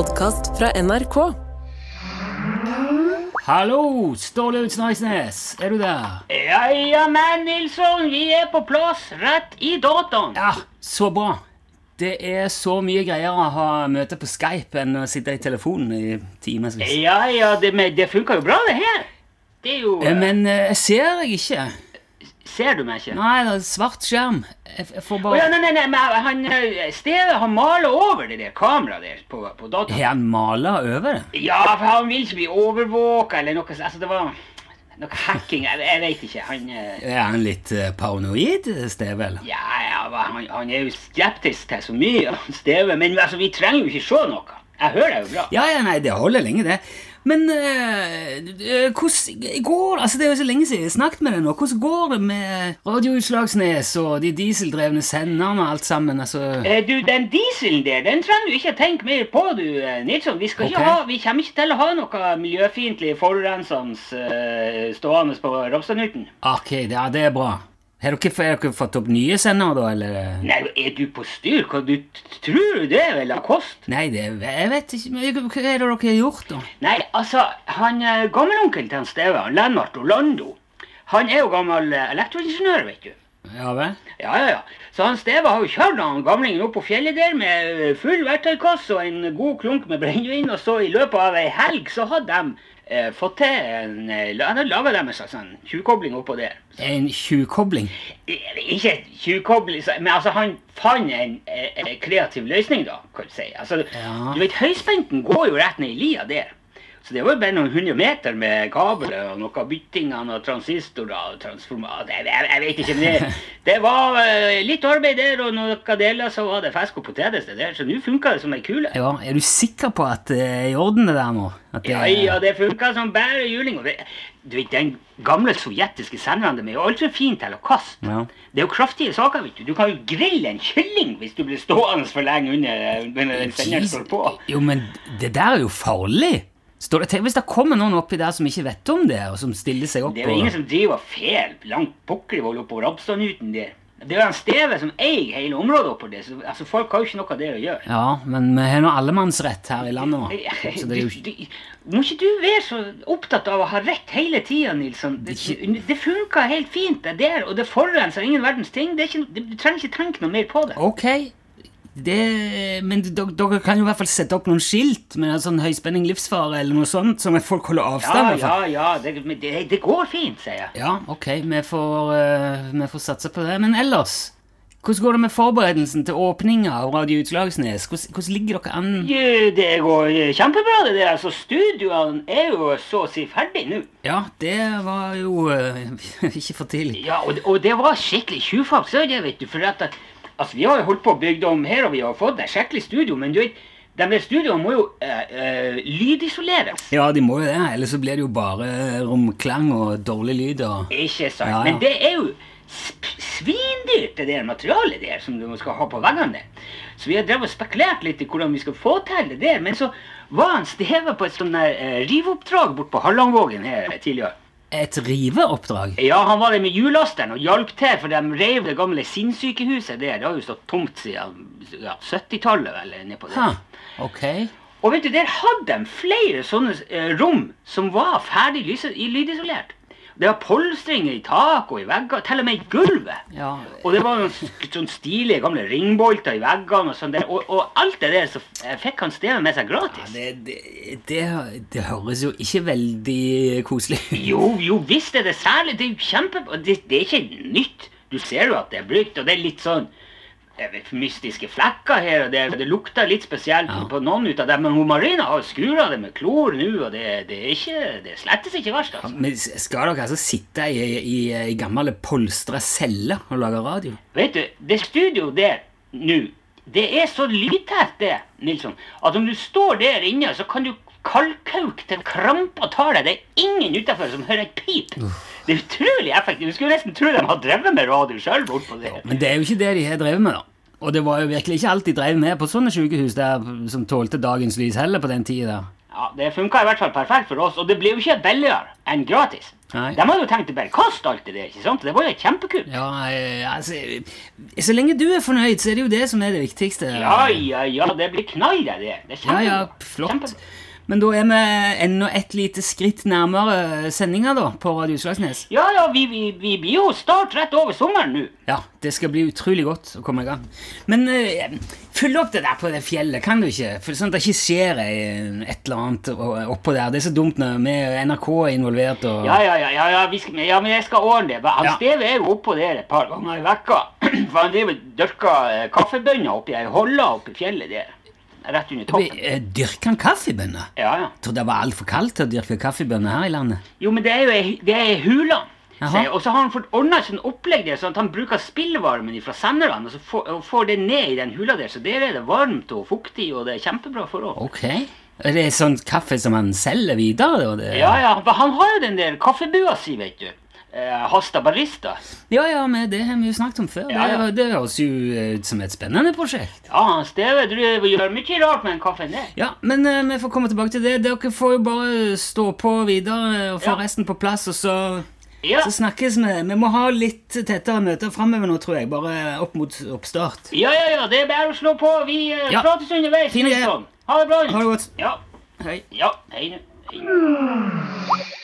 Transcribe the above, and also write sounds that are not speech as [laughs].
podkast fra NRK. Hallo, Ståle Utsnaisnes, er du der? Ja, ja, men Nilsson, vi er på plass, rett i dataen. Ja, så bra. Det er så mye greier å ha møte på Skype enn å sitte i telefonen i timevis. Ja, ja, det, men det funka jo bra, det her. Det er jo Eh, Men eh, jeg ser deg ikke. Ser du meg ikke? Nei, det er svart skjerm. Jeg, får Å oh, ja, nei, nei, nei, men han eh, Steve han maler over det der kameraet der på, på dataen. Har han mala over det? Ja, for han vil ikke bli overvåka eller noe sånt. Altså, det var noe hacking. Jeg, jeg vet ikke. Han eh, Er han litt eh, paranoid, Stevel? Ja, ja, han, han er jo skeptisk til så mye, [laughs] Steve. Men altså, vi trenger jo ikke se noe. Jeg hører jo bra. Ja, ja, nei, det holder lenge, det. Men eh, hvordan går det? Altså, det er jo så lenge siden jeg har snakket med deg nå. Hvordan går det med Radioutslagsnes og de dieseldrevne senderne og alt sammen? Altså Eh, Du, den dieselen der, den trenger du ikke tenke mer på, du, eh, Nilsson. Vi, ikke ha, vi kommer ikke til å ha noe miljøfiendtlig forurensende eh, stående på Ropstadnuten. Ok, det- ja, det er bra. Har dere, har dere fått opp nye sendere, da, eller? Nei, er du på styr? Hva du tror du det vil ha kost? Nei, det, jeg vet ikke. Men Hva er det dere har gjort, da? Nei, altså, han eh, gammelonkelen til han Steve, Lennart Orlando, han er jo gammel eh, elektroingeniør, vet du. Ja vel? Ja, ja, ja. Så han Steve har jo kjørt han gamlingen opp på fjellet der med eh, full verktøykasse og en god klunk med brennevin, og så i løpet av ei helg så hadde de eh, fått til en eh, Han hadde laga dem en slags sånn tjuvkobling oppå der. En tjuvkobling? Eh, Ikke tjuvkobling, så- men altså han fant en eh, eh, kreativ løsning, da, kan du si. Altså, Ja. Du vet, høyspenten går jo rett ned i lia der. Så det var bare noen hundre meter med kabler og noe byttinger og transistorer og transformater. Jeg, jeg, jeg vet ikke, men det, [laughs] det var eh, litt arbeid der, og noen deler så var det fisk og poteter det der, så nå funka det som ei kule. Ja, Er du sikker på at det er i orden, det der nå? Det, Ja, ja, det funka som bare juling. Det, du vet, den gamle sovjetiske senderen de er jo altfor fin til å kaste. Ja. Det er jo kraftige saker, vet du. Du kan jo grille en kylling hvis du blir stående for lenge under, under den senderen står på. Jo, men det der er jo farlig! Står det, til hvis det kommer noen oppi der som ikke vet om det, og som stiller seg opp Det er jo ingen som driver fer langt pokkervoll oppover Rabstadnuten der. Det er jo han Steve som eier hele området oppå det, så altså, folk har jo ikke noe av det å gjøre. Ja, men vi har nå allemannsrett her i landet nå. Så det jo Du- du- Må ikke du være så opptatt av å ha rett hele tida, Nilsson? Det, det funka helt fint, det der, og det forurenser ingen verdens ting. Det er ikke, du trenger ikke tenke noe mer på det. Ok, det, men dere, kan jo i hvert fall sette opp noen skilt med en sånn høyspenning livsfare eller noe sånt, som folk holder avstand. Ja, ja, ja, det, det, det går fint, sier jeg. Ja, ok, vi får, uh, vi får satse på det. Men ellers, hvordan går det med forberedelsen til åpninga av Radio Utslagsnes? Hvordan, hvordan ligger dere an? Jo, Det går eh, kjempebra, det der. Altså, Studioene er jo så å si ferdig nå. Ja, det var jo uh, [laughs] ikke for tidlig. Ja, og, og det var skikkelig tjuvfart, så det, vet du. For at, altså, vi har jo holdt på å bygge om her, og vi har fått et skikkelig studio, men du vet, de der studioene må jo eh, eh, lydisoleres. Ja, de må jo det, ellers så blir det jo bare romklang og dårlig lyd. og... Ikke sant? Ja, ja. Men det er jo svindyrt, det der materialet der som du skal ha på veggene. Så vi har drevet og spekulert litt i hvordan vi skal få til det der. Men så var han Steve på et sånt der, eh, riveoppdrag bort på Harlangvågen her tidligere. Et riveoppdrag? Ja, han var der med hjullasteren og hjalp til, for de rev det gamle sinnssykehuset der. Det har jo stått tomt siden ja, 70-tallet, vel, nedpå der. Ha, ok. Og vet du, der hadde de flere sånne eh, rom som var ferdig lydisolert. Det var polstringer i tak og i vegger, til og med i gulvet. Ja, Og det var noen sånn stilige gamle ringbolter i veggene og sånn der. Og, og alt det der så fikk han stedet med seg gratis. det, det, det, det høres jo ikke veldig koselig ut. Jo, jo, visst er det særlig. Det er jo kjempe... Det, det er ikke nytt. Du ser jo at det er brukt, og det er litt sånn mystiske flekker her og der. Det lukter litt spesielt Ja. på noen ut av dem. Men hun Marina har skura det med klor nå, og det, det er ikke Det er slettes ikke verst, altså. Men skal dere altså sitte i, i, i gamle polstra celler og lage radio? Vet du, det studioet der nå, det er så lydtett, det, Nilsson, at om du står der inne, så kan du kalkhauke til krampa tar deg. Det er ingen utafor som hører et pip. Det er utrolig effektivt. Du skulle nesten tro de har drevet med radio sjøl bortpå der. Men det er jo ikke det de har drevet med, da. Og det var jo virkelig ikke alt de drev med på sånne sykehus der som tålte dagens lys heller på den tida. Ja, Det funka i hvert fall perfekt for oss, og det ble jo ikke billigere enn gratis. Nei. De hadde jo tenkt å bare kaste alt det der, ikke sant? Det var jo kjempekult. Ja, altså Så lenge du er fornøyd, så er det jo det som er det viktigste. Ja, ja, ja, det blir knall, det. Det Det er Ja, ja, flott. kjempe- Men da er vi enda et lite skritt nærmere sendinga da, på Radio Slagsnes. Ja, ja, vi, vi, vi blir jo snart rett over sommeren nå. Ja, det skal bli utrolig godt å komme i gang. Men uh, følg opp det der på det fjellet, kan du ikke? For sånn at det ikke skjer et eller annet oppå der. Det er så dumt når NRK er involvert og Ja, ja, ja, ja, ja, vi skal, ja men jeg skal ordne det. Han Ja. Steve er jo oppå der et par ganger i vekka. [clears throat] For han driver og dyrker eh, kaffebønner oppi ei holle oppi fjellet der. Rett under toppen. Eh, Dyrker han kaffebønner? Ja, ja. Jeg trodde det var altfor kaldt til å dyrke kaffebønner her i landet. Jo, men det er jo ei, det er ei jeg. Og så har han fått ordna sånn opplegg der, sånn at han bruker spillvarmen fra senderne og får, og får det ned i den hula der. Så der er det varmt og fuktig, og det er kjempebra forhold. Ok. Er det sånn kaffe som han selger videre? Det? Ja, ja, han har jo den der kaffebua si, vet du. Eh, Hasta Barista. ja, ja, men det har vi jo snakket om før. Ja, ja. Det, det høres jo ut som et spennende prosjekt. Ja, han Steve driver og gjør mye rart med den kaffen der. Ja, men eh, vi får komme tilbake til det. Dere får jo bare stå på videre og få Ja. resten på plass, og så, Ja. så snakkes vi. Vi må ha litt tettere møter framover nå, tror jeg. Bare opp mot oppstart. Ja, ja, ja, det er bare å slå på. Vi eh, Ja. prates underveis. Fine greier. Ha det bra. Ha det godt. Ja, Hei. ja, hei nå. Hei.